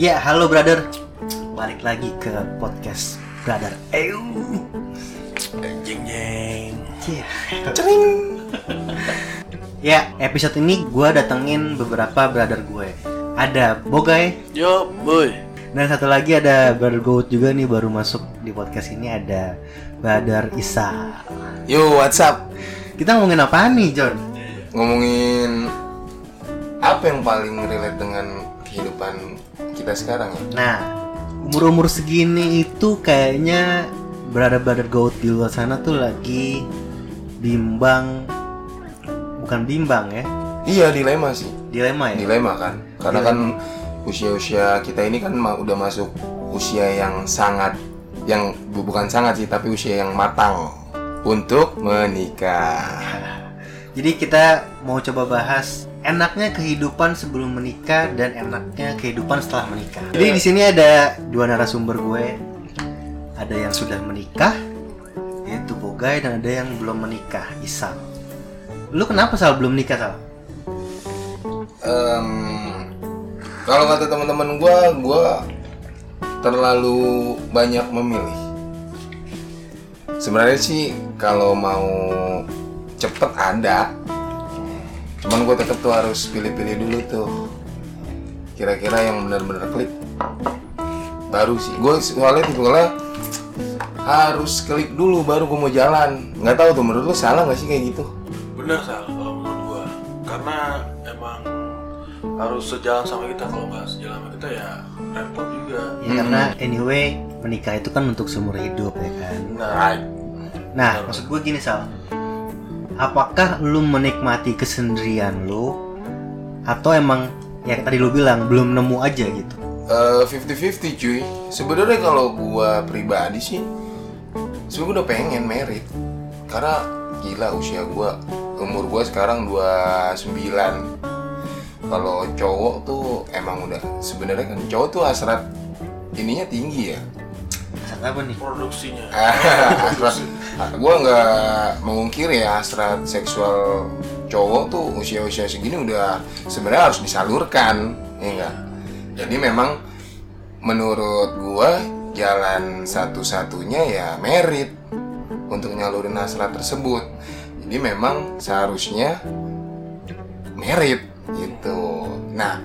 Ya, halo brother. Balik lagi ke podcast brother. Ew. Jeng jeng. Yeah. Cering. ya, episode ini gue datengin beberapa brother gue. Ada Bogai Yo boy. dan satu lagi ada brother Goat juga nih baru masuk di podcast ini ada brother Isa. Yo, what's up? Kita ngomongin apa nih, John? Ngomongin apa yang paling relate dengan kehidupan kita sekarang ya? Nah, umur-umur segini itu kayaknya brother-brother Goat di luar sana tuh lagi bimbang bukan bimbang ya, Iya, dilema sih. dilema ya. Dilema kan. Karena Dilema. kan usia-usia kita ini kan udah masuk usia yang sangat yang bu- bukan sangat sih, tapi usia yang matang untuk menikah. Jadi kita mau coba bahas enaknya kehidupan sebelum menikah dan enaknya kehidupan setelah menikah. Jadi di sini ada dua narasumber gue. Ada yang sudah menikah, yaitu Bogai dan ada yang belum menikah, Isam. Lu kenapa Sal belum nikah Sal? Em, kalau kata teman-teman gua, gua terlalu banyak memilih. Sebenarnya sih kalau mau cepet ada, cuman gue tetap tuh harus pilih-pilih dulu tuh. Kira-kira yang benar-benar klik, baru sih. Gue soalnya tipenya harus klik dulu baru gue mau jalan. Nggak tahu tuh menurut lu salah nggak sih kayak gitu? Bener sal kalau menurut gua. Karena emang harus sejalan sama kita kalau nggak sejalan sama kita ya repot juga. Ya karena anyway menikah itu kan untuk seumur hidup ya kan. Nah, Nah maksud gue gini Sal, apakah lu menikmati kesendirian lu? Atau emang ya tadi lu bilang belum nemu aja gitu? Eh, 50-50 cuy. Sebenarnya kalau gua pribadi sih sebenarnya udah pengen merit. Karena gila usia gua umur gua sekarang 29 kalau cowok tuh emang udah sebenarnya kan cowok tuh hasrat ininya tinggi ya Apa nih? produksinya. hasrat gua nggak mengungkiri ya hasrat seksual cowok tuh usia-usia segini udah sebenarnya harus disalurkan ya enggak jadi memang menurut gua jalan satu-satunya ya merit untuk nyalurin hasrat tersebut jadi memang seharusnya merit gitu nah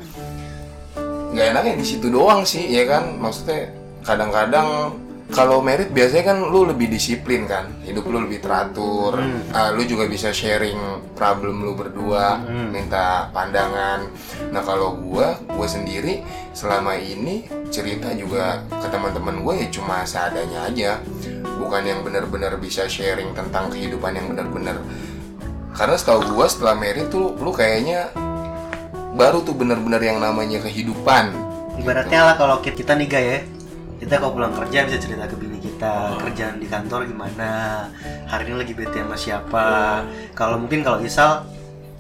nggak enaknya di situ doang sih ya kan maksudnya kadang-kadang kalau merit biasanya kan lu lebih disiplin kan hidup lu lebih teratur. Ah, lu juga bisa sharing problem lu berdua minta pandangan. Nah kalau gua gua sendiri selama ini cerita juga ke teman-teman gue ya cuma seadanya aja. Bukan yang benar-benar bisa sharing tentang kehidupan yang benar-benar. Karena setahu gua setelah merit tuh lu kayaknya baru tuh benar-benar yang namanya kehidupan. Ibaratnya lah kalau kita, kita nih ya, kita kalau pulang kerja bisa cerita ke bini kita kerjaan di kantor gimana, hari ini lagi bete sama siapa. Kalau mungkin kalau Isal,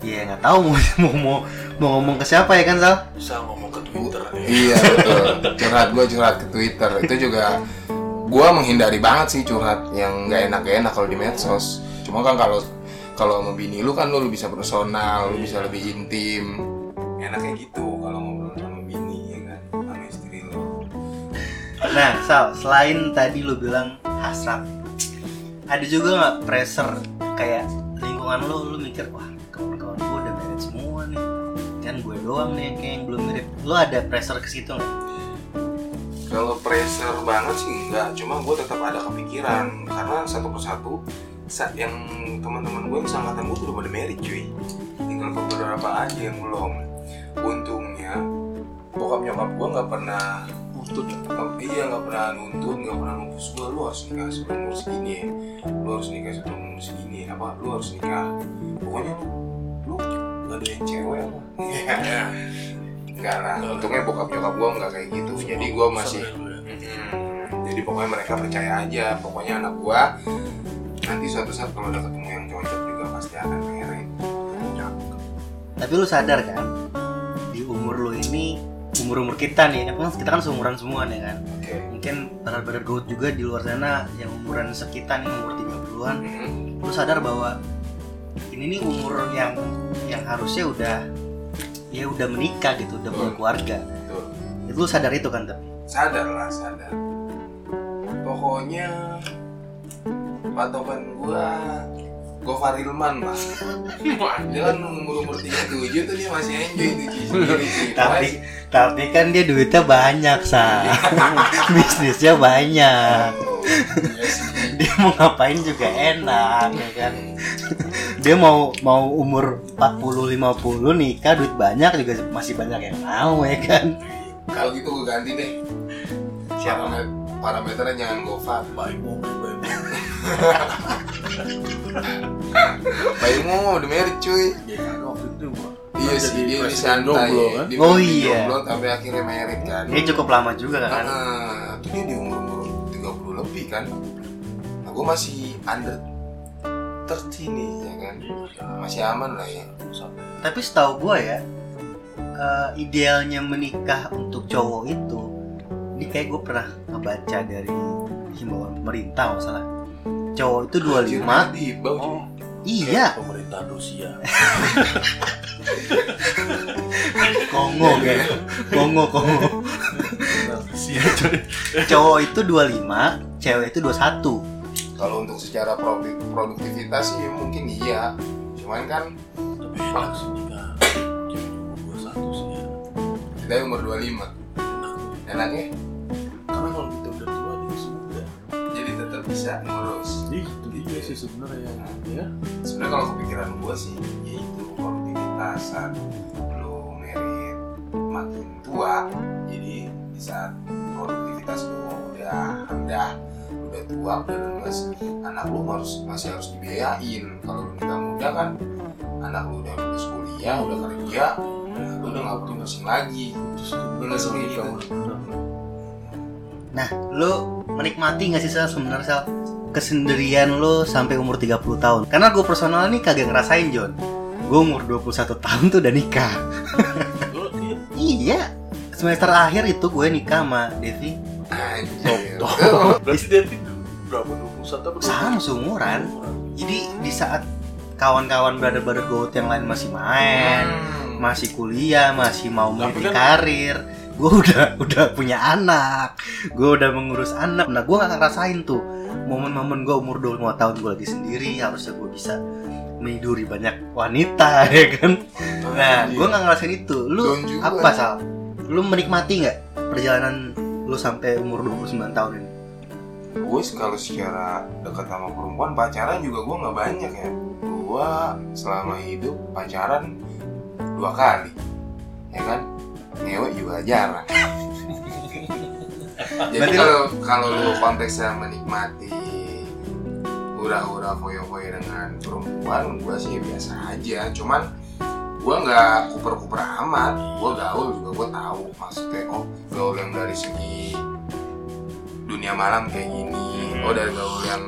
ya nggak tahu mau, mau mau mau ngomong ke siapa ya kan Sal? Bisa ngomong ke Twitter nih. Iya betul. curhat gue curhat ke Twitter itu juga gue menghindari banget sih curhat yang nggak enak enak kalau di medsos. Cuma kan kalau kalau sama bini lu kan lu, lu bisa personal, lu bisa lebih intim. Enaknya gitu Nah, Sal, selain tadi lu bilang hasrat, ada juga nggak pressure kayak lingkungan lu, lu mikir wah kawan-kawan gue udah married semua nih, kan gue doang nih kayak yang belum mirip. Lu ada pressure ke situ nggak? Kalau pressure banget sih enggak, cuma gue tetap ada kepikiran karena satu persatu saat yang teman-teman gue seangkatan gue tuh udah pada married cuy tinggal beberapa aja yang belum untungnya bokap nyokap gue nggak pernah Nuntut. iya nggak pernah nuntut nggak pernah nuntut. Gue lu harus nikah sebelum umur segini ya. Lu harus nikah sebelum umur segini. Apa? Lu harus nikah. Pokoknya lu nggak ada yang cewek apa? Iya. Enggak lah, untungnya bokap nyokap gue nggak kayak gitu. Jadi gue masih. Jadi pokoknya mereka percaya aja. Pokoknya anak gue Nanti suatu saat kalau udah ketemu yang cocok juga pasti akan Cocok. Tapi lu sadar kan di umur lu ini umur-umur kita nih, kan kita kan seumuran semua nih kan. Oke Mungkin brother-brother goat juga di luar sana yang umuran sekitar nih umur 30-an, Mm-mm. lu sadar bahwa ini nih umur yang yang harusnya udah ya udah menikah gitu, udah Betul. berkeluarga. Betul. Itu lu sadar itu kan tapi sadar lah sadar pokoknya patokan gua Gofar Hilman lah dia kan umur umur 37 tuh dia masih enjoy tuh tapi tapi kan dia duitnya banyak sa. Bisnisnya banyak. Iya dia mau ngapain juga enak ya kan? Dia mau mau umur 40 50 nikah duit banyak juga masih banyak yang mau ya kan? Kalau gitu gua ganti deh. Siapa? Paramet- parameternya jangan Gofar. Baik mau baik Bayimu udah married cuy. Ya kan waktu itu gua. Iya sih dia ini santai. kan? Dia Oh, iya. jomblo sampai akhirnya married kan. Ini cukup lama juga kan? Nah, itu dia di umur umur 30 lebih kan. Nah gue masih under 30 nih ya kan. Masih aman lah ya. Tapi setahu gue ya eh, idealnya menikah untuk cowok itu ini kayak gue pernah ngebaca dari himbauan pemerintah nggak salah. Cowok itu 25 di bau oh iya. Pemerintahan Rusia. Kongo kayak Kongo Kongo. Rusia coy. Cowok itu 25 cewek itu 21 Kalau untuk secara produk- produktivitas sih mungkin iya. Cuman kan tapi enak sih nikah cewek umur dua satu sih ya. Kita umur 25 enak. Enaknya? Karena kalau kita udah tua dia muda jadi tetap bisa ngurus. Ih, sih sebenarnya. Ya sebenarnya kalau kepikiran gue sih yaitu produktivitas saat lu merit makin tua. Jadi di saat produktivitas lu udah rendah udah tua udah lemes anak lu harus masih harus dibiayain. Kalau lu nikah muda kan anak lu udah lulus kuliah udah kerja lu udah nggak perlu pusing lagi. Terus kayak gitu. Nah, lu menikmati gak sih Sal sebenarnya kesendirian lu sampai umur 30 tahun? Karena gue personal nih kagak ngerasain John. Gue umur 21 tahun tuh udah nikah. Iya. Semester akhir itu gue nikah sama Devi anjir. Berarti itu berapa? 21 apa? sama seumuran. Jadi di saat kawan-kawan brother-brother gue yang lain masih main, Hmm. masih kuliah, masih mau meniti kan- karir, gue udah udah punya anak, gue udah mengurus anak. Nah, gue gak ngerasain tuh momen-momen gue umur 25 tahun gue lagi sendiri, harusnya gue bisa meniduri banyak wanita ya kan. Nah, gue gak ngerasain itu. Lu apa sal? Lu menikmati nggak perjalanan lu sampai umur 29 tahun ini? gue kalau secara dekat sama perempuan pacaran juga gue nggak banyak ya gue selama hidup pacaran dua kali ya kan ngewe juga jarang jadi kalau kalau lu konteksnya menikmati hura-hura foyo-foyo dengan perempuan gue sih biasa aja. Cuman gue nggak kuper-kuper amat. Gue gaul juga gue tahu. Maksudnya oh gaul yang dari segi dunia malam kayak gini. Oh dari gaul yang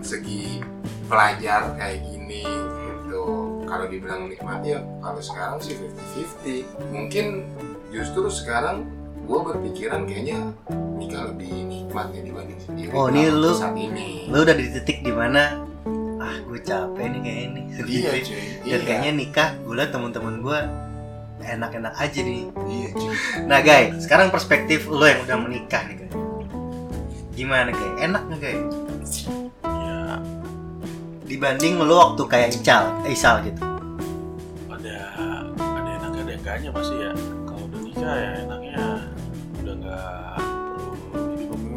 segi pelajar kayak gini gitu. Kalau dibilang nikmati ya kalau sekarang sih 50-50 mungkin justru sekarang gue berpikiran kayaknya lebih nikmat ya dibanding sendiri Oh, ini lu- saat ini Lu udah di titik di mana ah gue capek nih kayak ini iya cuy Dan iya kayaknya nikah, gue liat temen-temen gue enak-enak aja nih. iya cuy Nah guys, sekarang perspektif lo yang udah menikah nih guys. Gimana guys? Enak nggak guys? Ya, Dibanding lo waktu kayak Ical, eh, Isal gitu. ada ada enaknya ada enggaknya pasti ya. Kalau udah nikah ya enaknya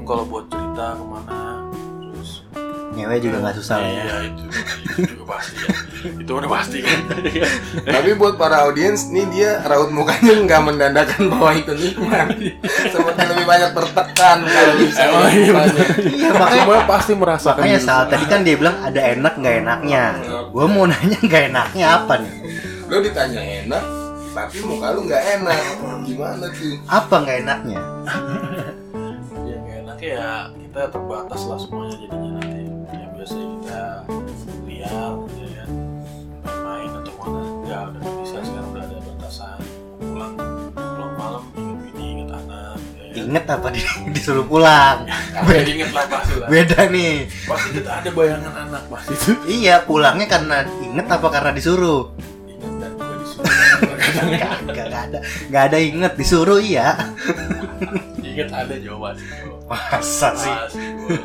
kalau buat cerita ke mana terus Ngewe juga nggak susah ya. Iya itu, itu juga pasti ya. Itu udah pasti kan. Tapi buat para audiens nih dia raut mukanya nggak mendandakan bahwa itu nikmat. Seperti lebih banyak tertekan kalau bisa. Oh, iya, bener. Iya makanya Semua pasti merasakan. Makanya saat tadi kan dia bilang ada enak nggak enaknya. Gue mau nanya nggak enaknya apa nih? Lo ditanya enak, tapi muka lu nggak enak. Gimana tuh? Apa nggak enaknya? ya nggak enak ya kita terbatas lah semuanya jadinya nanti yang biasa kita lihat ya kan main atau mana nggak udah nggak bisa sekarang udah ada batasan pulang pulang malam inget bini inget anak ya kan? Ingat apa di, disuruh pulang? Apa yang inget lah pasti lah Beda nih. pasti kita ada bayangan anak pasti itu Iya pulangnya karena inget apa karena disuruh? inget dan juga disuruh Gak, gak, gak ada, gak ada inget disuruh iya. Ingat ada jawaban. Masa sih?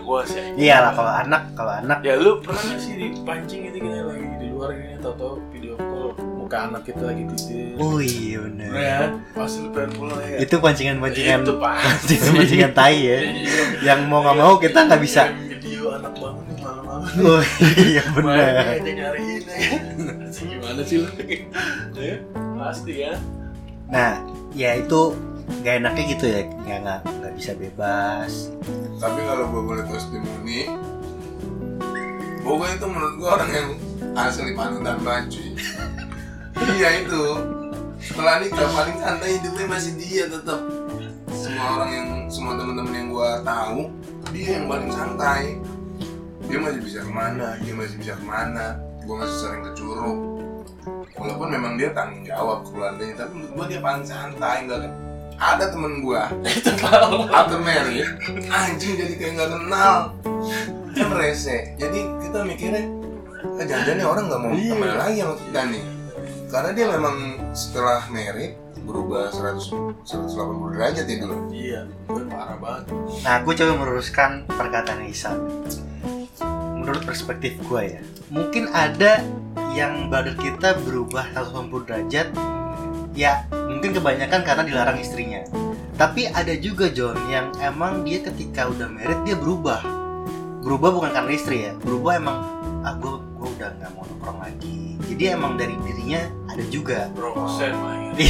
Gua, sih. Iyalah kalau anak, kalau anak Ya lu pernah gak sih dipancing gitu kita lagi di luar gini tau-tau video call muka anak kita lagi tidur. Oh iya. Bener ya? Pasti lu pengen pulang ya. Itu pancingan-pancingan Itu pancingan-pancingan tai ya. Yang mau nggak mau kita nggak bisa. Video anak bangun malam-malam. Oh iya dia nyariin ya. Gimana sih lu? Ya, pasti ya. Nah, ya itu nggak enaknya gitu ya, nggak nggak nggak bisa bebas. Tapi kalau gue boleh testimoni, Boga itu menurut gue orang yang asli panutan cuy. Iya itu. Setelah nikah paling santai hidupnya masih dia tetap. Semua orang yang semua teman-teman yang gue tahu dia yang paling santai. Dia masih bisa ke mana, dia masih bisa ke mana. Gue masih sering ke Curug. Walaupun memang dia tanggung jawab ke keluarganya, tapi menurut gue dia paling santai nggak ada temen gua after married anjing jadi kayak nggak kenal kan rese jadi kita mikirnya ah, jangan-jangan nih orang nggak mau Iya. temen lagi sama kita nih karena dia memang setelah married berubah 100 180 derajat ya dulu Iya, parah banget. Nah, gue coba meluruskan perkataan Isan. Menurut perspektif gue ya, mungkin ada yang badan kita berubah 180 derajat. Ya, mungkin kebanyakan karena dilarang istrinya. Tapi ada juga John yang emang dia ketika udah married dia berubah. Berubah bukan karena istri ya, berubah emang ah gue gue udah nggak mau nongkrong lagi. Jadi emang dari dirinya ada juga. Bro, sen main.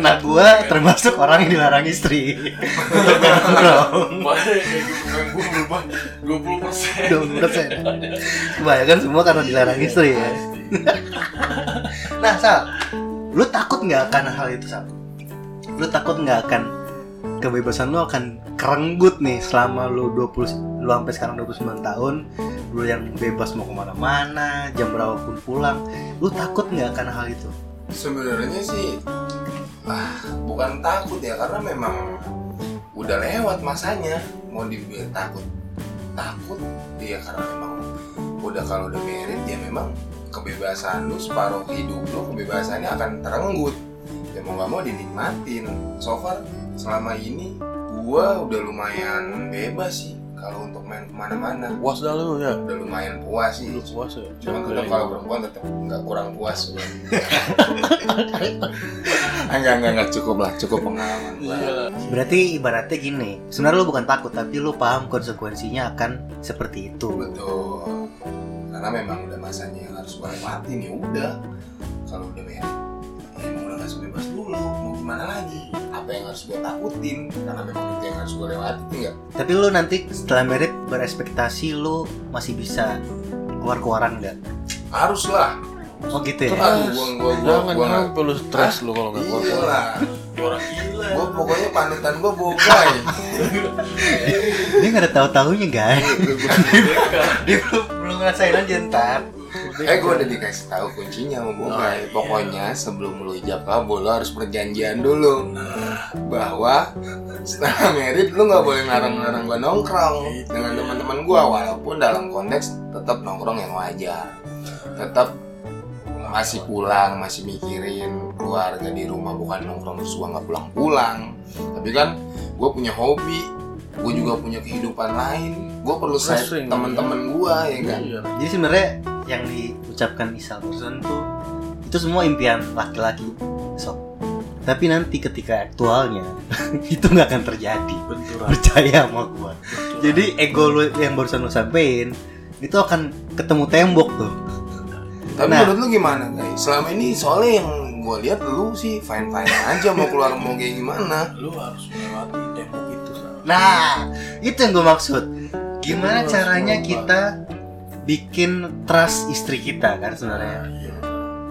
Nah, gue termasuk orang yang dilarang istri. Nongkrong. Gitu, gue berubah 20 persen. 20%. Kebanyakan semua karena dilarang istri ya. Nah, Sal, lu takut nggak akan hal itu, Sal? Lu takut nggak akan kebebasan lu akan kerenggut nih selama lu 20 lu sampai sekarang 29 tahun lu yang bebas mau ke mana-mana jam berapa pun pulang lu takut nggak akan hal itu sebenarnya sih ah bukan takut ya karena memang udah lewat masanya mau dibilang takut takut ya karena memang udah kalau udah married ya memang kebebasan lu separuh hidup lu kebebasannya akan terenggut ya mau nggak mau dinikmatin so far selama ini gua udah lumayan bebas sih kalau untuk main ke mana-mana Puas dah lu ya. udah lumayan puas sih Lu puas ya. Cuman tetap kalau perempuan tetap nggak kurang puas gua. enggak enggak enggak cukup lah cukup pengalaman gua. Iya. berarti ibaratnya gini sebenarnya lu bukan takut tapi lu paham konsekuensinya akan seperti itu betul karena memang udah masanya yang harus gua lewatin ya udah. Kalau udah ya emang udah nggak bebas dulu mau gimana lagi? Apa yang harus gua takutin? Karena memang itu yang harus gua lewatin enggak Tapi lu nanti setelah merit berekspektasi lu masih bisa keluar-keluaran nggak? harus lah. Oh gitu ya? aduh gua gua gua gua stres lu kalau nggak keluar. iya lah Orang gila. gua pokoknya panutan gua bogai Dia nggak ada tahu-tahunya guys. Dia belum belum ngerasain aja ntar. Eh gue udah dikasih tahu kuncinya sama Bogai. Pokoknya sebelum lu ijab kabul lu harus perjanjian dulu bahwa setelah merit lu nggak boleh ngarang-ngarang gua nongkrong dengan teman-teman gua walaupun dalam konteks tetap nongkrong yang wajar. Tetap masih pulang, masih mikirin keluarga di rumah bukan nongkrong terus gua nggak pulang-pulang. Tapi kan gue punya hobi, gue juga punya kehidupan lain. Gue perlu saya teman-teman gua ya kan. Iya. Jadi sebenarnya yang diucapkan Isal barusan tuh itu semua impian laki-laki sob. Tapi nanti ketika aktualnya itu nggak akan terjadi. Benturan. Percaya sama gua. Benturan. Jadi ego lu yang barusan lu sampein itu akan ketemu tembok tuh. Tapi Nah. menurut lu gimana guys? Selama ini soalnya yang gue lihat lu sih fine fine aja mau keluar mau kayak gimana? lu harus melewati tembok itu Sal. Nah, itu yang gue maksud. Gimana Lu caranya kita bikin trust istri kita kan sebenarnya. Iya.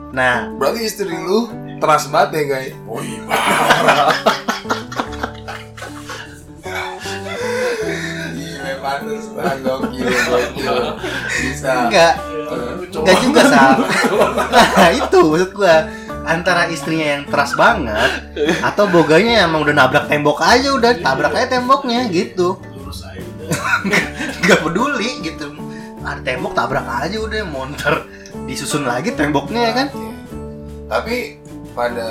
Nah, Berarti istri lu teras banget ya guys? Oh iya. Pantas banget gokil gokil bisa. enggak, Iya. enggak juga sal. Nah, itu maksud gue antara istrinya yang trust banget atau boganya emang udah nabrak tembok aja udah tabrak aja temboknya gitu. Gak peduli gitu. Ada tembok tabrak aja udah monter disusun lagi temboknya ya kan. Tapi pada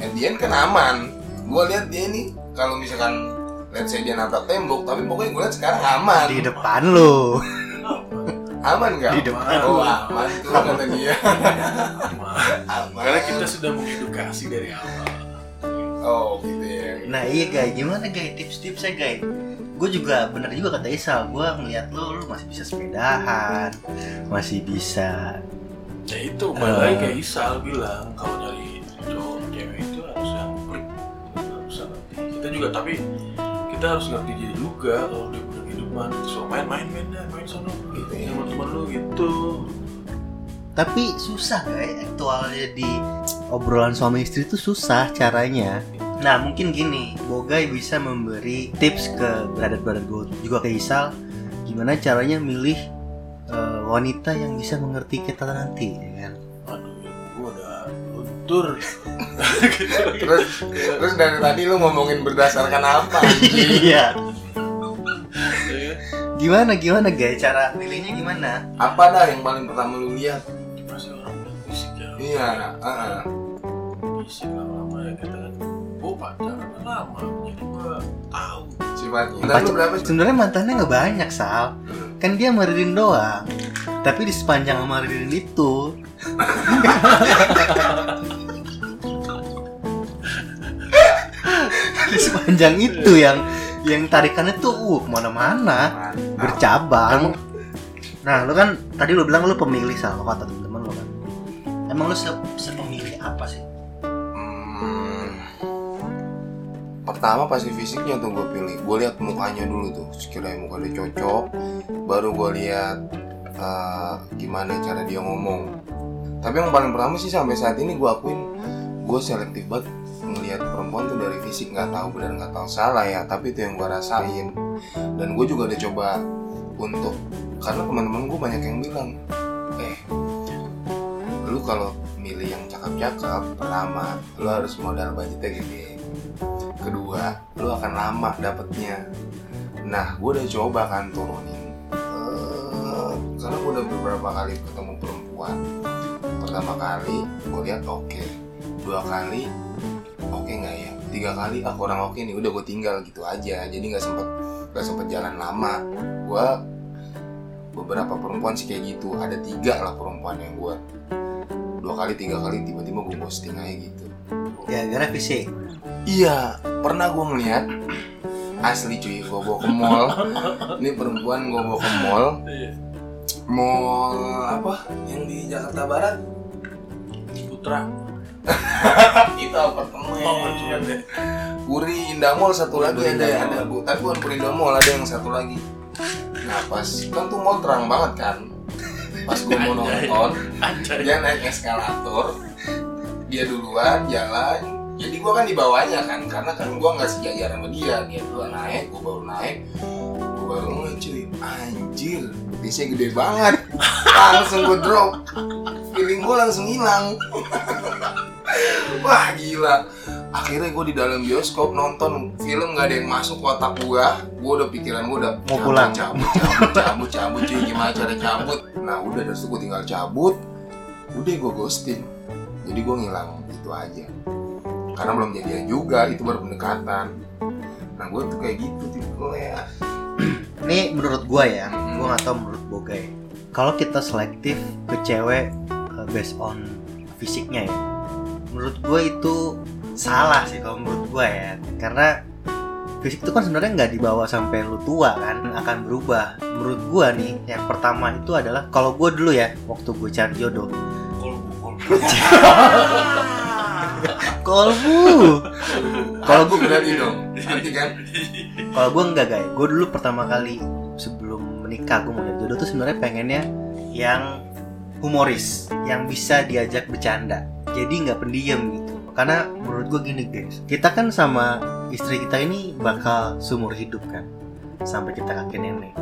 end kan aman gue lihat dia ini kalau misalkan let's say dia nabrak tembok tapi pokoknya gue lihat sekarang aman di depan lo aman nggak? Di depan. oh aman tuh kata dia. Aman. Karena kita sudah mengedukasi dari awal. oh gitu ya. Nah iya guys gimana guys tips-tipsnya guys gue juga bener juga kata Isal. Gue ngeliat lo lo masih bisa sepedahan masih bisa Ya itu balik lagi kayak Isal bilang kalau nyari cowok cewek itu harus yang klik, harus ngerti. Kita juga tapi kita harus ngerti dia juga kalau dia punya kehidupan. So main main main gitu. tapi susah guys aktualnya di obrolan suami istri itu susah caranya. Nah mungkin gini Bogai bisa memberi tips ke brother-brother gue juga ke Isal gimana caranya milih eh, wanita yang bisa mengerti kita nanti ya kan? Aduh, gua udah luntur. terus terus dari tadi lu ngomongin berdasarkan apa iya. Ya, gimana gimana guys cara milihnya gimana? Apa dah yang paling pertama lu lihat? Pasti orang bilang fisik ya. iya heeh. Fisik lama-lama ya kita kan. Oh pacaran lama, jadi gua tahu. sifatnya. Lu berapa sebenarnya mantannya nggak banyak sal. Kan dia sama Ridin doang. Tapi di sepanjang sama Ridin itu. Di sepanjang itu yang yang tarikannya tuh uh ke mana-mana. Bercabang. Nah lu kan tadi lu bilang lu pemilih sal kata temen-temen lu kan. Emang lu se- sepemilih apa sih? Hmm, pertama pasti fisiknya tuh gue pilih. Gue lihat mukanya dulu tuh sekiranya muka dia cocok. Baru gue lihat eh, gimana cara dia ngomong. Tapi yang paling pertama sih sampai saat ini gue akuin gue selektif banget perempuan tuh dari fisik nggak tahu benar nggak tahu salah ya tapi itu yang gue rasain. Dan gue juga udah coba untuk karena teman-teman gue banyak yang bilang eh lu kalau milih yang cakep-cakep pertama lu harus modal budgetnya gede. Kedua lu akan lama dapetnya. Nah gue udah coba kan turunin Eh, karena gue udah beberapa kali ketemu perempuan. Pertama kali gue lihat oke. Dua kali oke nggak ya? Tiga kali ah kurang oke nih udah gue tinggal gitu aja. Jadi nggak sempet nggak sempet jalan lama. Gue beberapa perempuan sih kayak gitu. Ada tiga lah perempuan yang gue dua kali tiga kali tiba-tiba gue posting aja gitu. Ya gara fisik? Iya pernah gue ngeliat asli cuy gue bawa ke mall. Ini perempuan gue bawa ke mall. Iya. mall apa? Yang di Jakarta Barat? Putra. Itu apartemen deh. Puri Indah Mall satu lagi Puri ada Indah ada bu. Tapi bukan Puri Indah Mall ada yang satu lagi. Nah pas kan tuh mall terang banget kan. Pas gue mau nonton Anjay. dia naik eskalator. Dia duluan jalan. Jadi gua kan di bawahnya kan karena kan gua nggak sejajar sama dia. Dia duluan naik gua baru naik. Gua baru cuy anjir betisnya gede banget. Langsung gua drop. Feeling gua langsung hilang wah gila. Akhirnya gua di dalam bioskop nonton film nggak ada yang masuk ke otak gua. Gua udah pikiran gua udah Mau cabut, pulang. cabut cabut cabut cabut cuy. Gimana cara cabut? Nah udah dari situ gua tinggal cabut. Udah gua ghosting. Jadi gue ngilang itu aja. Karena belum jadian juga itu baru pendekatan. Nah gue tuh kayak gitu tipe ya ini menurut gua ya Hmm. gua nggak tahu menurut Bogai kalau kita selektif ke cewek uh, based on fisiknya ya menurut gua itu salah sih kalau menurut gua ya. Karena fisik itu kan sebenarnya nggak dibawa sampai lu tua kan akan berubah. Menurut gua nih yang pertama itu adalah kalau gua dulu ya waktu gue cari jodoh. Kolbu, Kalau gua- berarti dong kan? Kalau gue enggak guys, gue dulu pertama kali sebelum menikah gue mau nyari jodoh tuh sebenarnya pengennya yang humoris, yang bisa diajak bercanda. Jadi nggak pendiam gitu. Karena menurut gue gini guys, kita kan sama istri kita ini bakal seumur hidup kan, sampai kita kakek nenek.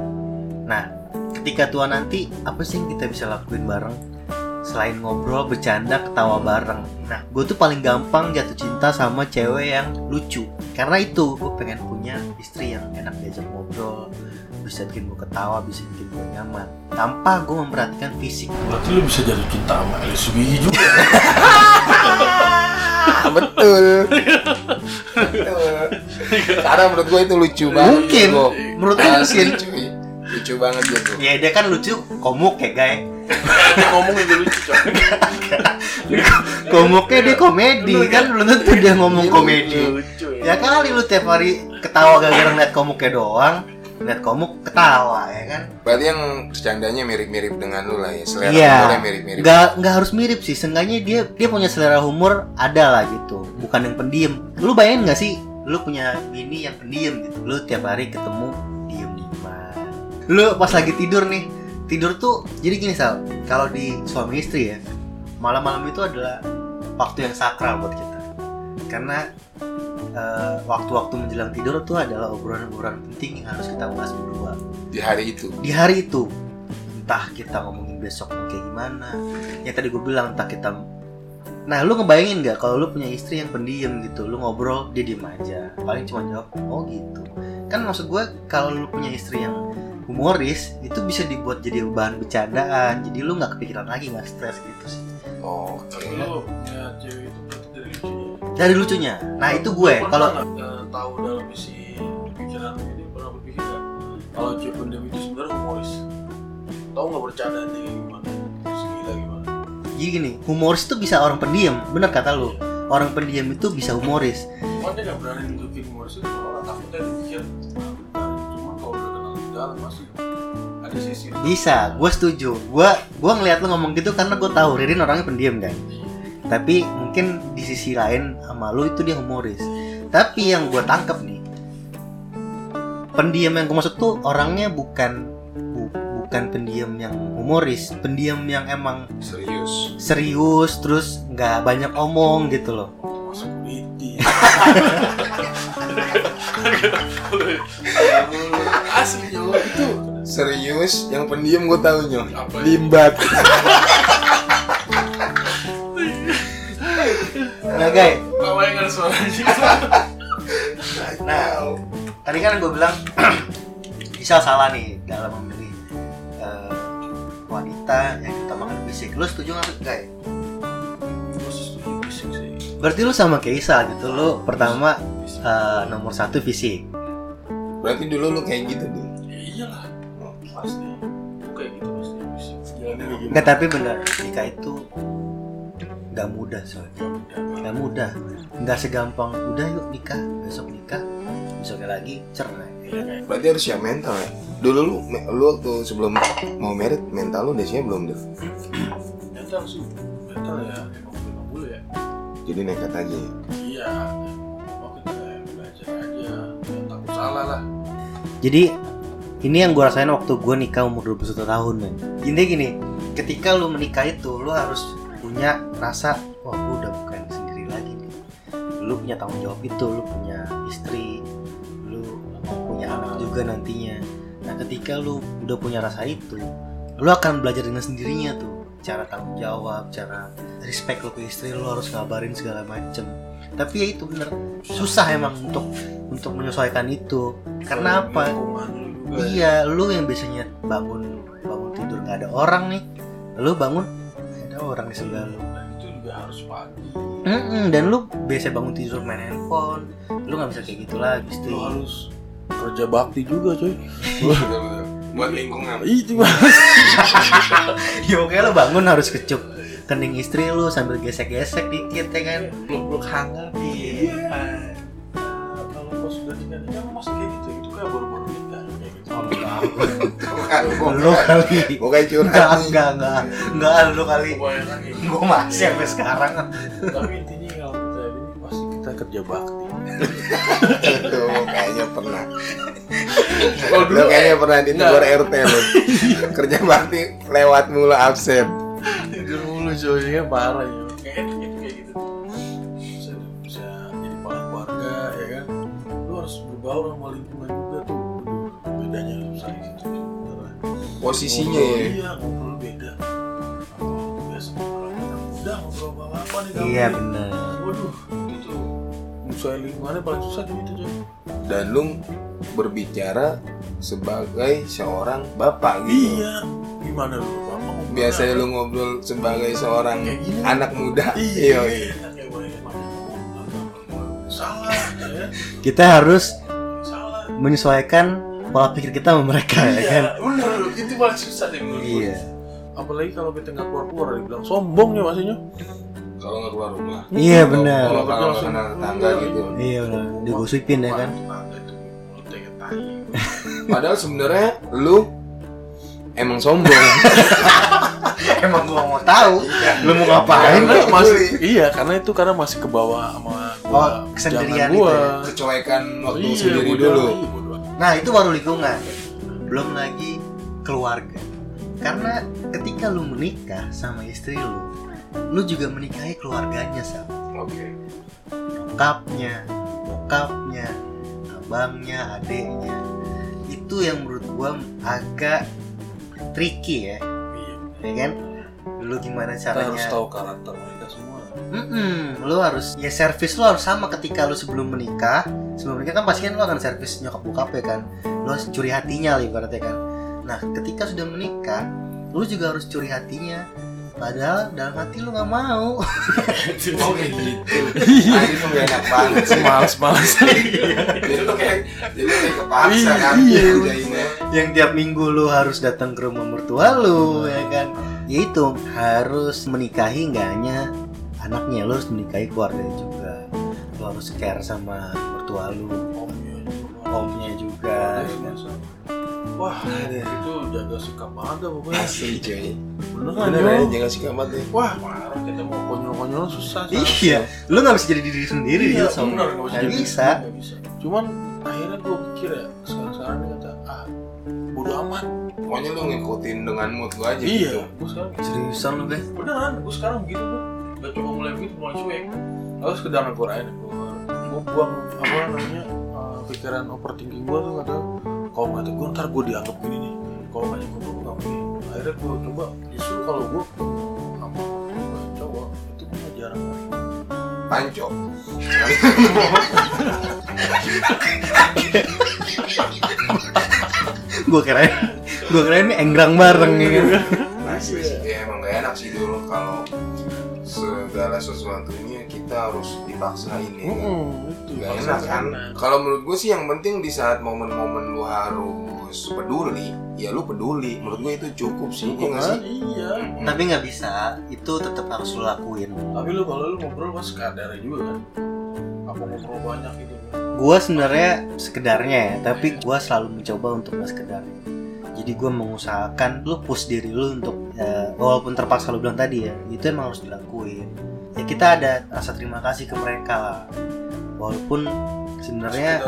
Nah, ketika tua nanti apa sih yang kita bisa lakuin bareng? Selain ngobrol, bercanda, ketawa bareng. Nah, gue tuh paling gampang jatuh cinta sama cewek yang lucu. Karena itu, gue pengen punya istri yang enak diajak ngobrol, bisa bikin gue ketawa, bisa bikin gue nyaman. Tanpa gue memperhatikan fisik. Berarti lu bisa jadi cinta sama LSB juga. betul. Karena menurut gue itu lucu banget. Mungkin. Go. Menurut gue Asli, mungkin. cuy. Lucu banget gitu. ya dia kan lucu komuk ya guys Dia ngomong itu lucu coy. komuknya dia komedi kan belum tentu dia ngomong komedi Lucu ya. ya kali lu tiap hari ketawa gara-gara ngeliat komuknya doang lihat komuk ketawa ya kan Berarti yang bercandanya mirip-mirip dengan lu lah ya. Selera iya humornya mirip-mirip. nggak nggak harus mirip sih seenggaknya dia dia punya selera humor ada lah gitu bukan yang pendiam lu bayangin nggak sih lu punya bini yang pendiam gitu lu tiap hari ketemu diem dieman lu pas lagi tidur nih tidur tuh jadi gini sal kalau di suami istri ya malam-malam itu adalah waktu yang sakral buat kita karena eh, waktu-waktu menjelang tidur tuh adalah obrolan-obrolan penting yang harus kita bahas berdua. Di hari itu. di hari itu. Entah kita ngomongin besok mau kayak gimana. Ya tadi gue bilang entah kita nah lu ngebayangin nggak kalau lu punya istri yang pendiam gitu? Lu ngobrol dia diem aja. Paling cuma jawab oh gitu. Kan maksud gue kalau lu punya istri yang humoris itu bisa dibuat jadi bahan bercandaan. Jadi lu nggak kepikiran lagi nggak stres gitu sih. Oke. Tapi lu ya cewek itu dari lucunya. Nah itu gue. Kalau eh, tahu dalam isi pikiran ini pernah berpikir nggak kalau cewek pendiam itu sebenarnya humoris? Tahu nggak kayak gimana? Terus gila gimana? Jadi gini humoris itu bisa orang pendiam. Bener kata lu. Orang pendiam itu bisa humoris. Cuma dia nggak berani nunjukin humoris itu. Orang takutnya dipikir "Ah, benar." cuma kalau udah kenal di dalam pasti ada sisi. Bisa. Gue setuju. Gue gue ngeliat lu ngomong gitu karena gue tahu Ririn orangnya pendiam kan tapi mungkin di sisi lain sama lu itu dia humoris tapi yang gue tangkap nih pendiam yang gue maksud tuh orangnya bukan bu- bukan pendiam yang humoris pendiam yang emang Serius. serius terus nggak banyak omong gitu loh masuk asli nyawa itu Serius, yang pendiam gue tahu. Apa? Limbat. nah guys. Gak bayangkan suaranya. Nah tadi kan gue bilang bisa salah nih dalam memilih eh, wanita yang utamakan fisik. Lu setuju nggak guys? Berarti lu sama kayak Isa gitu, lu pertama eh, nomor satu fisik. Berarti dulu lu kayak gitu dulu. Ya iyalah. Pasti. Gue kayak gitu pasti Enggak tapi bener, nikah itu nggak mudah soalnya, nggak mudah, nggak segampang. Udah yuk nikah, besok nikah, besoknya lagi cerai. Iya kayak Berarti harus siap mental ya. Dulu lu, lu waktu sebelum mau merit mental lu siap belum deh? Mental sih. Mental ya Emang memang dulu ya. Jadi nekat aja ya. Iya. Mau kita kayak belajar aja. Takut salah lah. Jadi ini yang gue rasain waktu gue nikah umur 21 tahun men. Intinya gini, ketika lu menikah itu lu harus punya rasa wah gue udah bukan sendiri lagi nih. Lu punya tanggung jawab itu, lu punya istri, lu punya anak juga nantinya. Nah ketika lu udah punya rasa itu, lu akan belajar dengan sendirinya tuh cara tanggung jawab, cara respect lu ke istri lu harus ngabarin segala macem. Tapi ya itu bener susah emang untuk untuk menyesuaikan itu. Karena apa? Ya. Iya, lu yang biasanya bangun bangun tidur nggak ada orang nih, lu bangun ada orang di sebelah lu. Dan itu juga harus pagi Mm-mm, dan lu biasa bangun tidur main handphone, lu nggak bisa kayak gitu lagi, Lu Sti. harus kerja bakti juga coy. Buat lingkungan. Itu mas ya pokoknya lu bangun harus kecup kening istri lu sambil gesek-gesek dikit ya kan. Peluk-peluk hangat Iya. Kalau pas sudah nikah nikah emang masih kayak gitu Itu kayak baru-baru nikah kayak gitu. Bukan, lu kali. Bukan Enggak, curhat nih. enggak, enggak. Enggak, lu kali. Gua masih sampai sekarang. Tapi intinya kalau kita ini pasti kita kerja bakti Tuh, kayaknya pernah. Kalau Lu kayaknya pernah ditegur RT lu. Kerja bakti lewat mulu absen. tidur mulu coy ya parah ya kayak gitu kayak gitu bisa bisa jadi kepala keluarga ya kan lu harus berbaur sama lingkungan Posisinya ya. iya ngobrol beda Ngobrol biasa ngobrol anak muda ngobrol apa apa nih kamu Iya nih. bener. waduh itu susah lingkungannya paling susah gitu coy Dan lu berbicara sebagai seorang bapak gitu. iya gimana lu bapak Biasanya lu ngobrol sebagai seorang anak muda. iya Iya, iya. kayak gue makan kita harus salah menyesuaikan pola pikir kita sama mereka ya kan? iya bener. Itu paling susah deh menurut gue iya. Apalagi kalau kita nggak keluar keluar dibilang sombong ya maksudnya kalau nggak keluar rumah. Iya Kalau- benar kalau kalau nggak kenal tetangga gitu. iya benar digosipin ya kan? Padahal sebenarnya lu emang sombong. Emang gua mau tahu. Lu mau ngapain? Karena lu? masih iya karena itu karena masih ke bawah sama gua Oh, kesendirian gua. itu ya? sesuaikan waktu Iya, sendiri dulu. Nah itu baru lingkungan belum lagi keluarga karena ketika lu menikah sama istri lu lu juga menikahi keluarganya sama oke bokapnya, bokapnya, abangnya, adeknya. Itu yang menurut gua agak tricky ya, iya ya kan? Lu gimana kita caranya? harus tahu karakter mereka semua Mm-mm, lu harus ya servis lu harus sama ketika lu sebelum menikah. Sebelum menikah kan pasti kan lu akan servis nyokap bokap ya kan. Lu harus curi hatinya lah ibaratnya kan. Nah, ketika sudah menikah, lu juga harus curi hatinya. Padahal dalam hati lu nggak mau. oh kayak gitu ah itu gak enak banget sih males males jadi tuh kayak jadi kayak kepaksa kan Iya. yang tiap minggu lu harus datang ke rumah mertua lu ya kan ya itu harus menikahi nggak hanya anaknya lu harus menikahi keluarganya juga. Lu harus care sama mertua lu omnya omnya juga ya kan? wah itu jaga sikap banget dah pokoknya. Asli cuy. Bener ya jaga sikap banget ya wah parah kita mau konyol konyol susah iya lu nggak bisa jadi diri sendiri iya ya Som. bener nggak nggak jadi- bisa. nggak bisa. Cuman akhirnya gue pikir ya sekarang sekarang ini kata ah bodo amat. Pokoknya lu ngikutin dengan mood lu aja iya gitu. gue sekarang seriusan lu guys? Beneran gue sekarang begitu gue gak coba mulai begitu mulai cuek. Lalu sekedar negur aja gue buang apa namanya uh, pikiran overthinking gue tuh kata kalau nggak gue ntar gue dianggap gini nih. Kalau nggak gue gue nggak begini akhirnya gue coba justru kalau gue sama gue cowok itu gue jarang panco. Gua kira gua kira ini enggrang bareng ya kan? Asli segala sesuatu ini kita harus dipaksain ya. kan? itu Gak enak kan? Kalau menurut gue sih yang penting di saat momen-momen lu harus peduli, ya lu peduli. Menurut gue itu cukup sih, iya nggak sih? iya Mm-mm. tapi nggak bisa itu tetap harus lu lakuin tapi lu kalau lu ngobrol pas kadarnya juga kan apa ngobrol banyak gitu kan gua sebenarnya sekedarnya ya tapi gua selalu mencoba untuk nggak sekedarnya jadi gua mengusahakan lu push diri lu untuk ya, walaupun terpaksa lu bilang tadi ya itu emang harus dilakuin ya kita ada rasa terima kasih ke mereka lah. Walaupun sebenarnya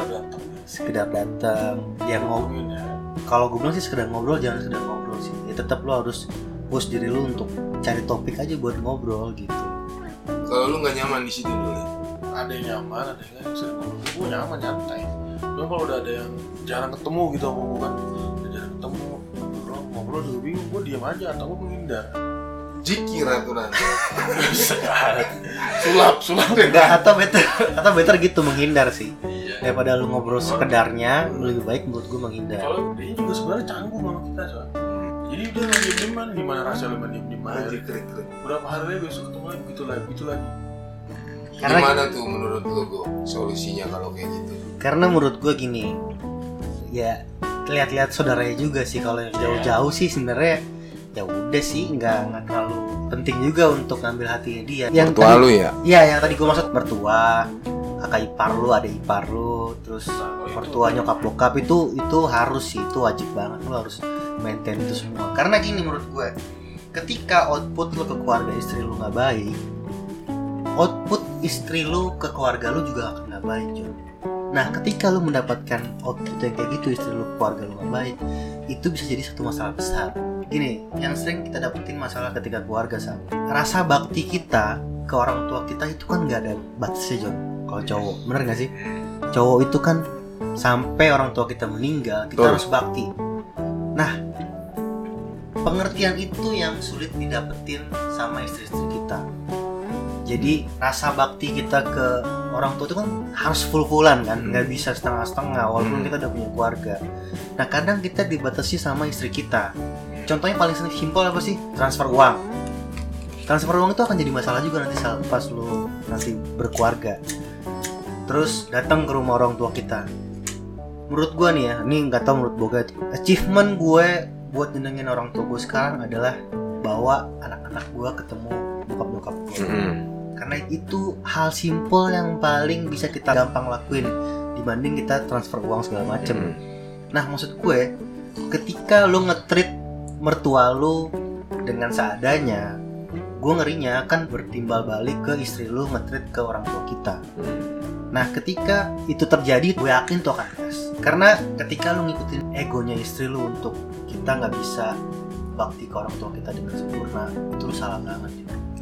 Sekedar datang datang ya ngobrol ya. kalau gue bilang sih sekedar ngobrol jangan sekedar ngobrol sih. Ya tetap lu harus push diri lu untuk cari topik aja buat ngobrol gitu. Kalau lu nggak nyaman di situ dulu, ya? ada yang nyaman ada yang nggak. Sering ngobrol gue nyaman nyantai. Cuma kalau udah ada yang jarang ketemu gitu sama gue kan udah jarang ketemu ngobrol ngobrol juga bingung. Gue diam aja atau gue menghindar jikir aturan. sulap sulap. Nggak, atau better atau better gitu menghindar sih. Iya. Daripada lu ngobrol sekedarnya lebih baik menurut gue menghindar. Kalau dia juga sebenarnya canggung sama kita soal jadi dia nggak diem dieman gimana rasanya lu diem keren, keren. berapa hari lagi besok ketemu lagi? Gitu lagi gitu lagi. Karena- Gimana tuh menurut lu Go, solusinya kalau kayak gitu? karena menurut gue gini ya lihat-lihat saudaranya juga sih kalau yang jauh-jauh sih sebenarnya ya udah sih nggak nggak terlalu penting juga untuk ngambil hatinya dia yang Mertua tadi, lu ya? Iya yang tadi gue maksud mertua kakak ipar lu ada ipar lu terus mertua nyokap bokap itu itu harus sih itu wajib banget lu harus maintain itu semua karena gini menurut gue ketika output lu ke keluarga istri lu nggak baik output istri lu ke keluarga lu juga akan nggak baik Jon. nah ketika lu mendapatkan output yang kayak gitu istri lu ke keluarga lu nggak baik itu bisa jadi satu masalah besar gini yang sering kita dapetin masalah ketika keluarga sama rasa bakti kita ke orang tua kita itu kan nggak ada batasnya John kalau cowok bener nggak sih? Cowok itu kan sampai orang tua kita meninggal kita Betul. harus bakti. Nah pengertian itu yang sulit didapetin sama istri-istri kita. Jadi rasa bakti kita ke orang tua itu kan harus full-fullan kan Hmm. nggak bisa setengah-setengah walaupun Hmm. kita udah punya keluarga. Nah kadang kita dibatasi sama istri kita contohnya paling simpel apa sih? Transfer uang. Transfer uang itu akan jadi masalah juga nanti saat pas lu nanti berkeluarga. Terus datang ke rumah orang tua kita. Menurut gua nih ya ini nggak tahu menurut boga achievement gue buat nyenengin orang tua gue sekarang adalah bawa anak-anak gua ketemu bokap bokap gue Mm-mm. karena itu hal simple yang paling bisa kita gampang lakuin dibanding kita transfer uang segala macem. Mm-mm. Nah maksud gue ketika lu ngetrit mertua lu dengan seadanya gue ngerinya kan bertimbal balik ke istri lu ngetrit ke orang tua kita. Nah ketika itu terjadi gue yakin tuh akan gas Karena ketika lu ngikutin egonya istri lu untuk kita nggak bisa bakti ke orang tua kita dengan sempurna Itu lu salah banget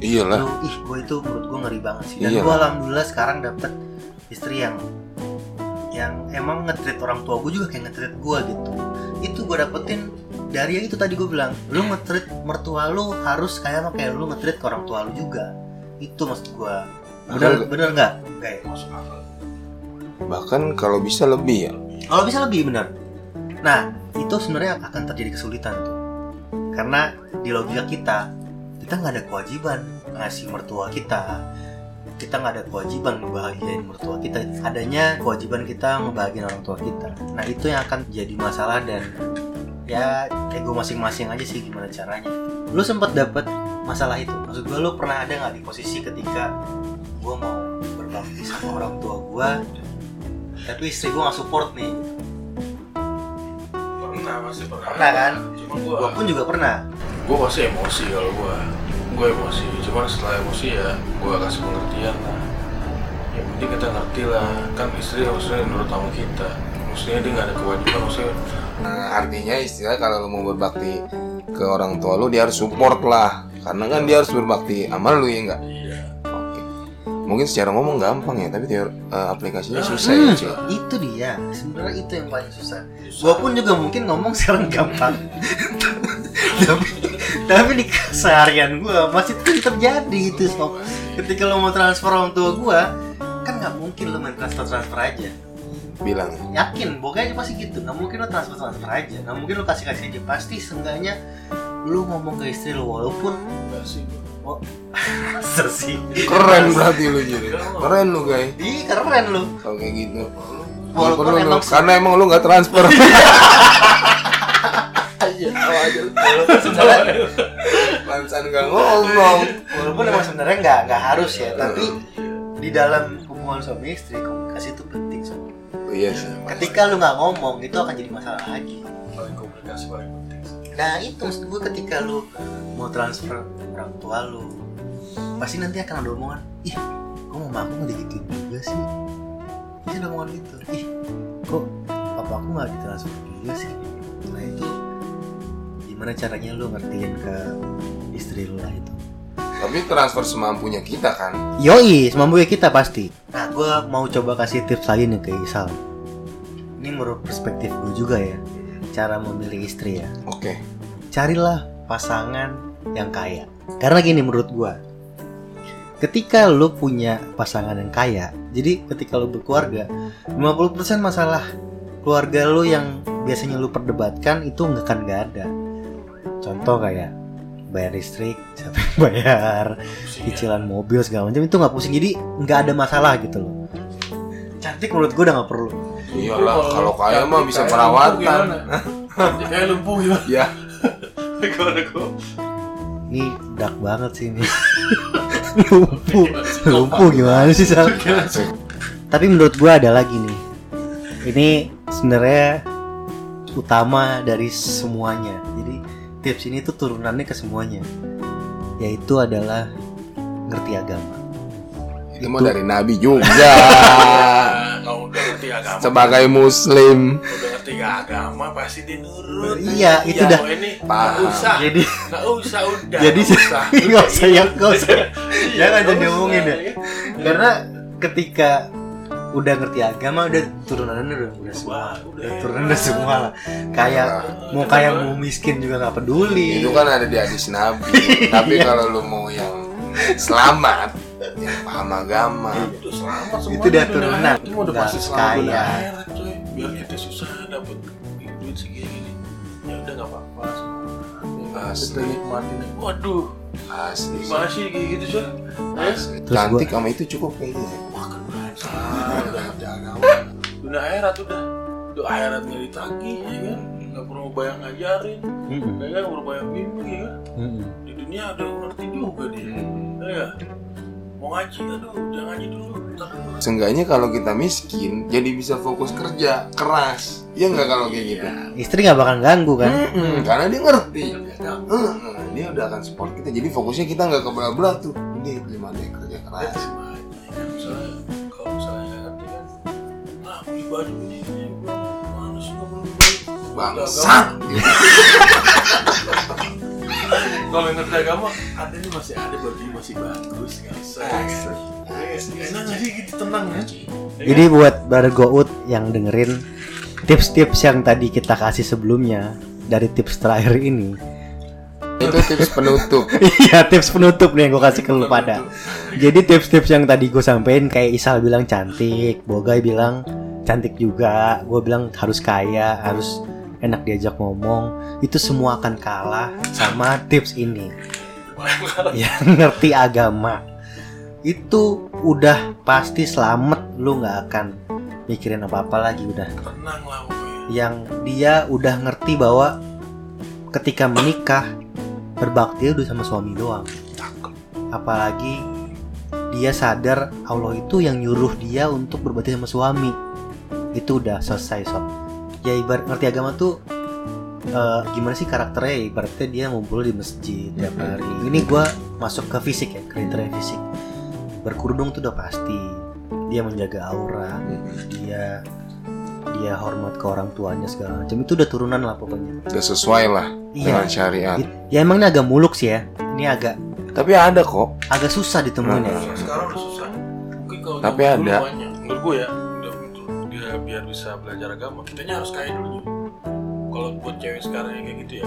iyalah. Lu, ih gue itu menurut gue ngeri banget sih. Dan gue lah. alhamdulillah sekarang dapet istri yang yang emang ngetrit orang tua gue juga kayak ngetrit gue gitu. Itu gue dapetin dari yang itu tadi gue bilang lu ngetrit mertua lu harus kayak kayak lu ngetrit ke orang tua lu juga. Itu maksud gue bener Bahkan- bener nggak? Kayak masuk akal. Bahkan kalau bisa lebih ya. Kalau bisa lebih benar nah itu sebenarnya akan terjadi kesulitan tuh. Karena di logika kita kita nggak ada kewajiban ngasih mertua kita. Kita nggak ada kewajiban ngebahagiain mertua kita. Adanya kewajiban kita ngebahagiain orang tua kita. Nah itu yang akan jadi masalah dan ya ego masing-masing aja sih gimana caranya. Lu sempat dapet masalah itu? Maksud gue lu pernah ada nggak di posisi ketika gue mau berbakti sama orang tua gue tapi istri gue nggak support nih? Pernah pasti pernah. Pernah kan? cuma gue pun juga pernah. Gue pasti emosi kalau gue gue emosi. Cuman setelah emosi ya gue kasih pengertian lah. Yang penting kita ngerti lah. Kan istri maksudnya menurut tamu kita. Maksudnya dia nggak ada kewajiban maksudnya Nah, artinya istilah kalau lu mau berbakti ke orang tua lu dia harus support lah. Karena kan dia harus berbakti sama lu ya enggak? Iya. Oke. Mungkin secara ngomong gampang ya tapi teori eh, aplikasinya susah ya Hmm, cuy itu dia. Sebenarnya itu yang paling susah. Gue pun juga mungkin ngomong sekarang gampang. Tapi tapi di keseharian gue masih terjadi itu sob. Ketika lo mau transfer orang tua gue kan nggak mungkin lo main transfer transfer aja bilang. Yakin pokoknya aja pasti gitu. Nggak mungkin lo transfer transfer aja. Nggak mungkin lo kasih kasih aja. Pasti seenggaknya lo ngomong ke istri lo walaupun enggak sih oh sih. Keren berarti lu jadi keren lu guys. Ih keren lo kalau kayak gitu. Walaupun lu, emang karena emang lu nggak transfer. Sebenarnya Mansan nggak ngomong. Walaupun emang sebenarnya nggak nggak harus ya tapi di dalam hubungan suami istri komunikasi itu penting. Iya. Sih ketika lu nggak ngomong itu akan jadi masalah lagi. Paling komunikasi paling penting nah itu maksud gue ketika lu mau transfer orang tua lu pasti nanti akan ada omongan ih kok mama aku nggak digituin juga sih? Pasti ada omongan gitu. Ih kok papa aku nggak ditransfer juga sih? Nah itu gimana caranya lu ngertiin ke istri lu lah itu tapi transfer semampunya kita kan Yoi, semampu kita pasti. Nah, gue mau coba kasih tips lagi nih ke Isal. Ini menurut perspektif gue juga ya, cara memilih istri ya. oke Carilah pasangan yang kaya. Karena gini menurut gue, ketika lu punya pasangan yang kaya, jadi ketika lu berkeluarga, 50% masalah keluarga lu yang biasanya lu perdebatkan itu nggak akan nggak ada. Contoh kayak bayar listrik, siapa yang bayar, Pusing ya. cicilan mobil segala macam. Itu nggak pusing. Jadi nggak ada masalah gitu loh. Cantik menurut gue udah nggak perlu. Iyalah kalau kaya mah bisa perawatan. lumpuh gimana? kayak lumpuh gimana ya ini dark banget sih ini. Lumpuh. Lumpuh gimana sih Sal? tapi menurut gue ada lagi nih. Ini sebenarnya utama dari semuanya. Jadi tips ini tuh turunannya ke semuanya. Yaitu adalah ngerti agama. Itu mah dari nabi juga. Nah, kalau udah ngerti agama. Sebagai muslim. Udah ngerti agama pasti dia nurut Iya, itu dah. ini Paham. nggak usah. Jadi nggak usah udah. Jadi nggak usah. nggak usah ya nggak usah. Iya, jangan jadi usah. ngomongin deh karena ketika udah ngerti agama udah turunannya udah udah semua. udah. udah turunan udah semua lah. Kayak mau kaya mau miskin juga nggak peduli. Itu kan ada di hadis nabi. Tapi kalau lu mau yang selamat yang paham agama Udah selamat semua Itu dia turunan. itu udah Nggak pasti selamat kaya. biar kita susah dapet duit segini ya udah nggak apa-apa. Semua Asli. nikmatin waduh. Asli masih kayak gitu. Terus cantik sama itu cukup kayaknya ah, udah agama dunia akhirat udah udah akhirat nggak ditagih ya kan nggak perlu bayang ngajarin Mm-mm. ya kan perlu bayang bimbing ya kan di dunia ada yang ngerti juga dia ya mau ngaji aduh jangan ngaji dulu Seenggaknya kalau kita miskin, jadi bisa fokus kerja keras. Iya nggak kalau kayak gitu? Istri nggak bakal ganggu kan? Mm-mm, karena dia ngerti. Ya, Heeh, dia udah akan support kita. Jadi fokusnya kita nggak kebelah-belah tuh. Ini gimana ya kerja keras. Baju ini ini mana sih nggak perlu beli Bangsat. kalau yang ngerti agama ada ini masih ada baju masih bagus nggak usah enak nggak sih gitu tenang ya Jadi buat brother Gout yang dengerin tips-tips yang tadi kita kasih sebelumnya dari tips terakhir ini. Itu tips penutup. Iya tips penutup nih yang gue kasih ke lu pada. Jadi tips-tips yang tadi gue sampein kayak Isal bilang cantik, Bogai bilang cantik juga, gue bilang harus kaya, harus enak diajak ngomong. Itu semua akan kalah sama tips ini. Yang ngerti agama. Itu udah pasti selamat, lu nggak akan mikirin apa-apa lagi udah. tenang lah pokoknya Yang dia udah ngerti bahwa ketika menikah berbakti udah sama suami doang. Apalagi dia sadar Allah itu yang nyuruh dia untuk berbakti sama suami itu udah selesai sob. Ya ibarat ngerti agama tuh eh, gimana sih karakternya? Ya ibaratnya dia ngumpul di masjid tiap hari. Ini gua masuk ke fisik ya kriteria fisik. Berkerudung tuh udah pasti. Dia menjaga aura dia dia hormat ke orang tuanya segala macam. Itu udah turunan lah pokoknya. Udah sesuai lah dengan iya syariat. It- ya emang ini agak muluk sih ya. Ini agak Tapi ada kok. agak susah ditemuin ya Kalau sekarang udah susah. Mungkin kalau Tapi ada. menurut gue ya dia biar bisa belajar agama kitanya harus kaya dulu kalau buat cewek sekarang yang kayak gitu ya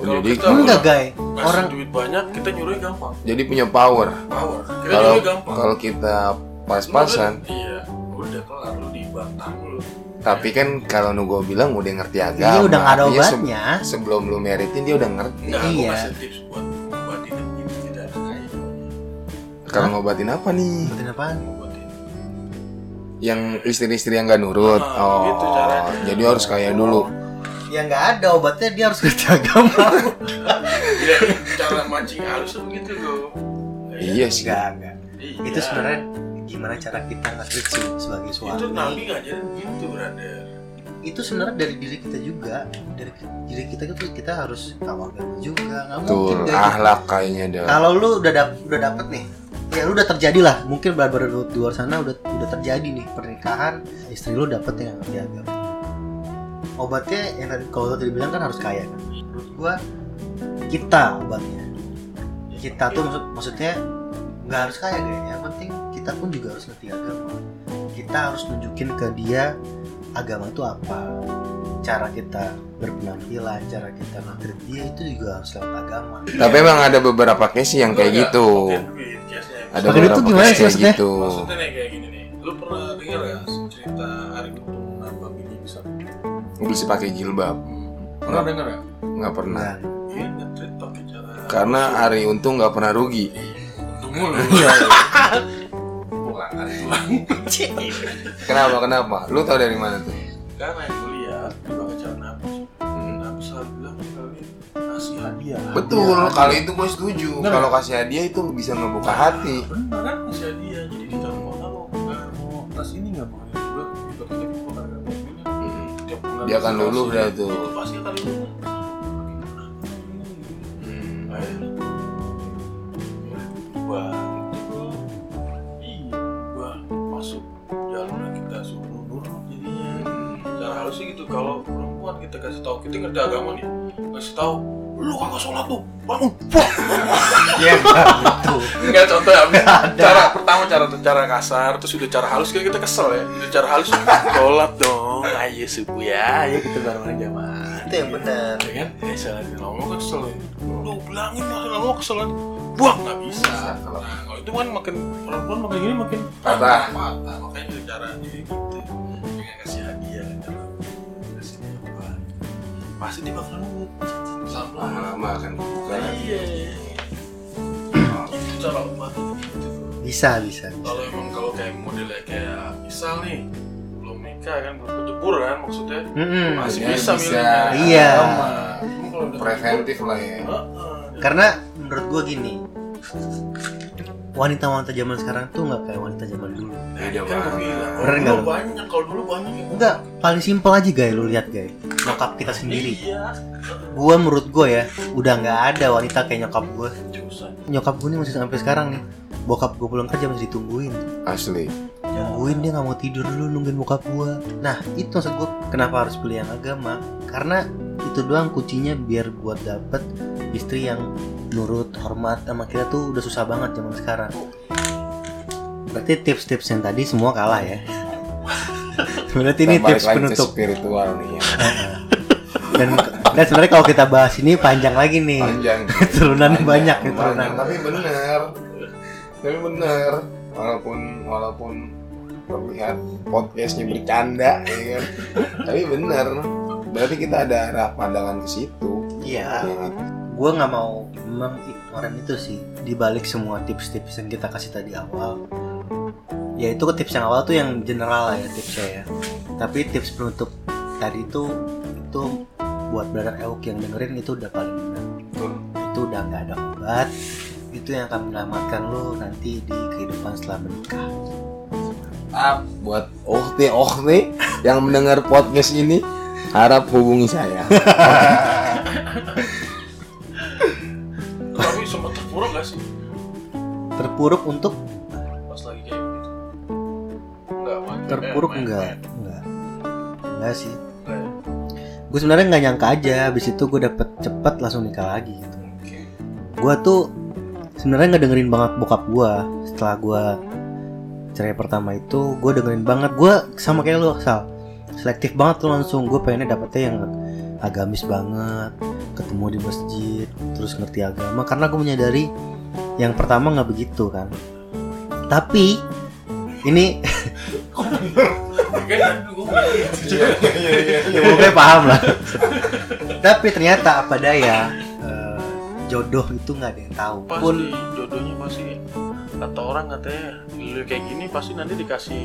Oh, kalau jadi- kita enggak ngasih orang duit banyak kita nyuruhnya gampang Jadi punya power. power kita Kalau gampang kalau kita pas-pasan, iya udah kelar lu dibantah lu tapi kan kalau nu gua bilang udah ngerti agama. ini udah ada se- obatnya sebelum lu meritin dia udah ngerti. Enggak, aku Iya. kasih tips buat ngobatin yang gitu tidak kaya Kalau ngobatin apa nih? Apaan? Yang istri-istri yang nggak nurut. Ah, Oh, gitu caranya. jadi harus kaya dulu. ya nggak ada obatnya dia harus ngerti agama Iya, cara mancing halus begitu loh Iya sih. enggak enggak Iya. itu sebenarnya gimana cara kita ngasih sebagai itu suami nabi ngajarin gitu brother itu sebenarnya dari diri kita juga dari diri kita itu kita harus tahu agama juga nggak mungkin gitu. ahlak kayaknya dah. kalau lu udah dap udah dapet nih ya lu udah terjadi lah mungkin baru di luar sana udah udah terjadi nih pernikahan istri lu dapet yang ngerti agama obatnya yang tadi kalau tadi bilang kan harus kaya kan menurut gua kita obatnya kita tuh maksud, maksudnya nggak harus kaya guys yang penting kita pun juga harus ngerti agama kita harus nunjukin ke dia agama itu apa cara kita berpenampilan cara kita ngatrit dia itu juga harus lewat agama Tapi emang ada beberapa case yang kayak gitu. Ada beberapa tuh gimana sih kayak maksudnya? gitu. maksudnya nih kayak gini nih lu pernah dengar gak cerita Ari Untung nambah bini bisa Bisa pakai jilbab. pernah dengar gak? Nggak pernah. Nah, Iya, ngetrit pakai cara Karena Ari Untung nggak pernah rugi. untung mulu Iya. Ari Kenapa? Kenapa? Lu tau dari mana tuh? karena hadiah Betul, kalau itu gue setuju. Bener. Kalau kasih hadiah itu bisa ngebuka hati. bener kan kasih hadiah. Jadi kita mau mau nggak mau tas ini nggak mau juga kita Dia akan luluh dah tuh. itu pasti akan luluh. Gua iya gua masuk jalur kita suruh jadinya. Cara halusnya gitu kalau perempuan kita kasih tahu kita ngerti agama nih kasih tahu lu kagak sholat tuh? Bangun. Iya gitu. Enggak contoh ya. Cara pertama cara cara kasar terus udah cara halus kan kita kesel ya. Udah cara halus sholat dong. Ayo subuh ya. Ayo kita bareng jamaah. Itu yang benar. ya kan? Ya salah ngomong kesel ya? Lu bilangin masa ngomong kesel. Kan buang nggak bisa. Kalau- itu kan makin perempuan makin gini makin Patah. patah makanya cara jadi pasti dia bakal sama Lama-lama akan kebuka hati. iya itu cara gitu bisa bisa kalau emang kalau kayak modelnya kayak misal nih belum nikah kan belum kejebur kan maksudnya Mm-mm. masih Ya, bisa, bisa. milih Iya. preventif lah ya Heeh. karena menurut gua gini wanita-wanita zaman sekarang tuh nggak kayak wanita zaman dulu. Beda kan Bener kalau nggak? lu? banyak kalau dulu banyak enggak paling simpel aja guys lu lihat guys nyokap kita sendiri. Iya. Gua menurut gua ya udah nggak ada wanita kayak nyokap gua. Nyokap gua nih masih sampai sekarang nih. Bokap gua pulang kerja masih ditungguin. Asli. Nungguin dia nggak mau tidur dulu nungguin bokap gua. Nah itu maksud gua kenapa harus pilih yang agama? Karena itu doang kuncinya biar buat dapet istri yang nurut, hormat sama kita tuh udah susah banget zaman sekarang. Berarti tips-tips yang tadi semua kalah ya. Berarti ini tips penutup. spiritual nih ya. Dan, dan sebenarnya kalau kita bahas ini panjang lagi nih. panjang Turunan Panjang, banyak nih turunan. tapi bener tapi bener walaupun walaupun terlihat podcastnya bercanda ya kan tapi bener berarti kita ada arah pandangan ke situ Iya. ya? Gue nggak mau mengignoran itu sih. Di balik semua tips-tips yang kita kasih tadi awal. Ya itu tips yang awal tuh yang general lah ya tipsnya ya. Tapi tips penutup tadi itu itu buat brother Euk yang dengerin itu udah paling benar. Itu udah nggak ada obat. Itu yang akan menyelamatkan lo nanti di kehidupan setelah menikah. Ah, buat Okti Okti yang mendengar podcast ini harap hubungi saya sempat terpuruk gak sih. Terpuruk untuk pas lagi kayak gitu enggak main terpuruk main- enggak? Main. enggak. Enggak sih. Enggak ya? gue sebenarnya nggak nyangka aja. Habis itu gue dapet cepet langsung nikah lagi gitu. Oke. Gue tuh sebenarnya nggak dengerin banget bokap gue setelah gue cerai pertama itu gue dengerin banget. Gue sama kayak lu Sal. Selektif banget tuh langsung. Gue pengennya dapetnya yang agamis banget ketemu di masjid terus ngerti agama. Karena gue menyadari yang pertama nggak begitu kan. Tapi ini Kayaknya tadi gue ngomong gitu. ya pokoknya paham lah. Tapi ternyata apa daya eh, jodoh itu nggak ada yang tahu. Pasti pun jodohnya pasti kata orang katanya lu kayak gini pasti nanti dikasih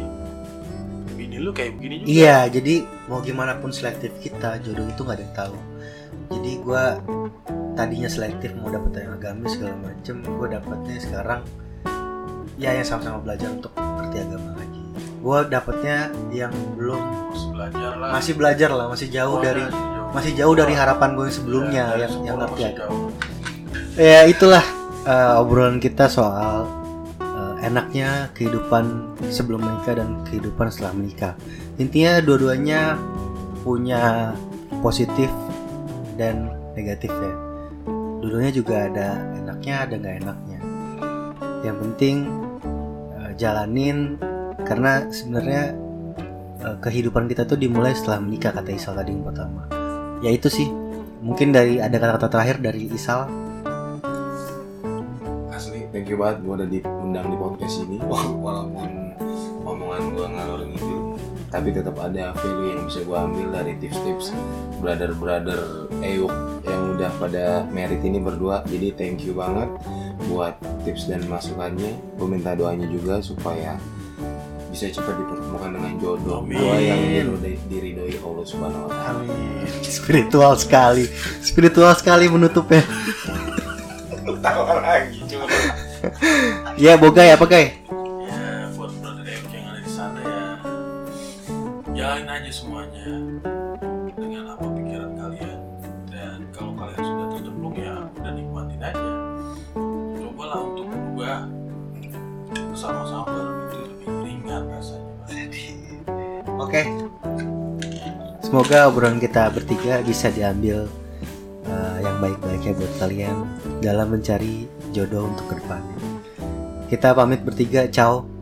bini lu kayak begini juga. Iya, jadi mau gimana pun selektif kita, jodoh itu nggak ada yang tahu. Jadi gua tadinya selektif mau dapet yang agamis segala macem, gue dapetnya sekarang ya yang sama-sama belajar untuk ngerti agama lagi. Gue dapetnya yang belum masih belajar lah masih belajar lah, masih jauh Oh, dari jauh. masih jauh dari harapan gue yang sebelumnya dari yang yang ngerti masih agama. Ya itulah eh, obrolan kita soal eh, enaknya kehidupan sebelum menikah dan kehidupan setelah menikah. Intinya dua-duanya punya positif dan negatifnya. Dua-duanya juga ada enaknya, ada nggak enaknya. Yang penting eh, jalanin karena sebenarnya eh, kehidupan kita tuh dimulai setelah menikah kata Isal tadi yang pertama. Ya itu sih. Mungkin dari ada kata-kata terakhir dari Isal asli thank you banget gue udah diundang di podcast ini walaupun omongan gue ngalor ngidul tapi tetap ada value yang bisa gue ambil dari tips-tips brother-brother Eyuk yang udah pada merit ini berdua jadi thank you banget buat tips dan masukannya gue minta doanya juga supaya bisa cepat dipertemukan dengan jodoh Amin. gue yang diridoi, diridoi Allah Subhanahu Wa Taala. Amin. Spiritual sekali. Spiritual sekali menutupnya. Lagi cuma. Ya, Bogai apa, Guy? Semoga obrolan kita bertiga bisa diambil eh, yang baik-baiknya buat kalian dalam mencari jodoh untuk ke depannya. Kita pamit bertiga, ciao.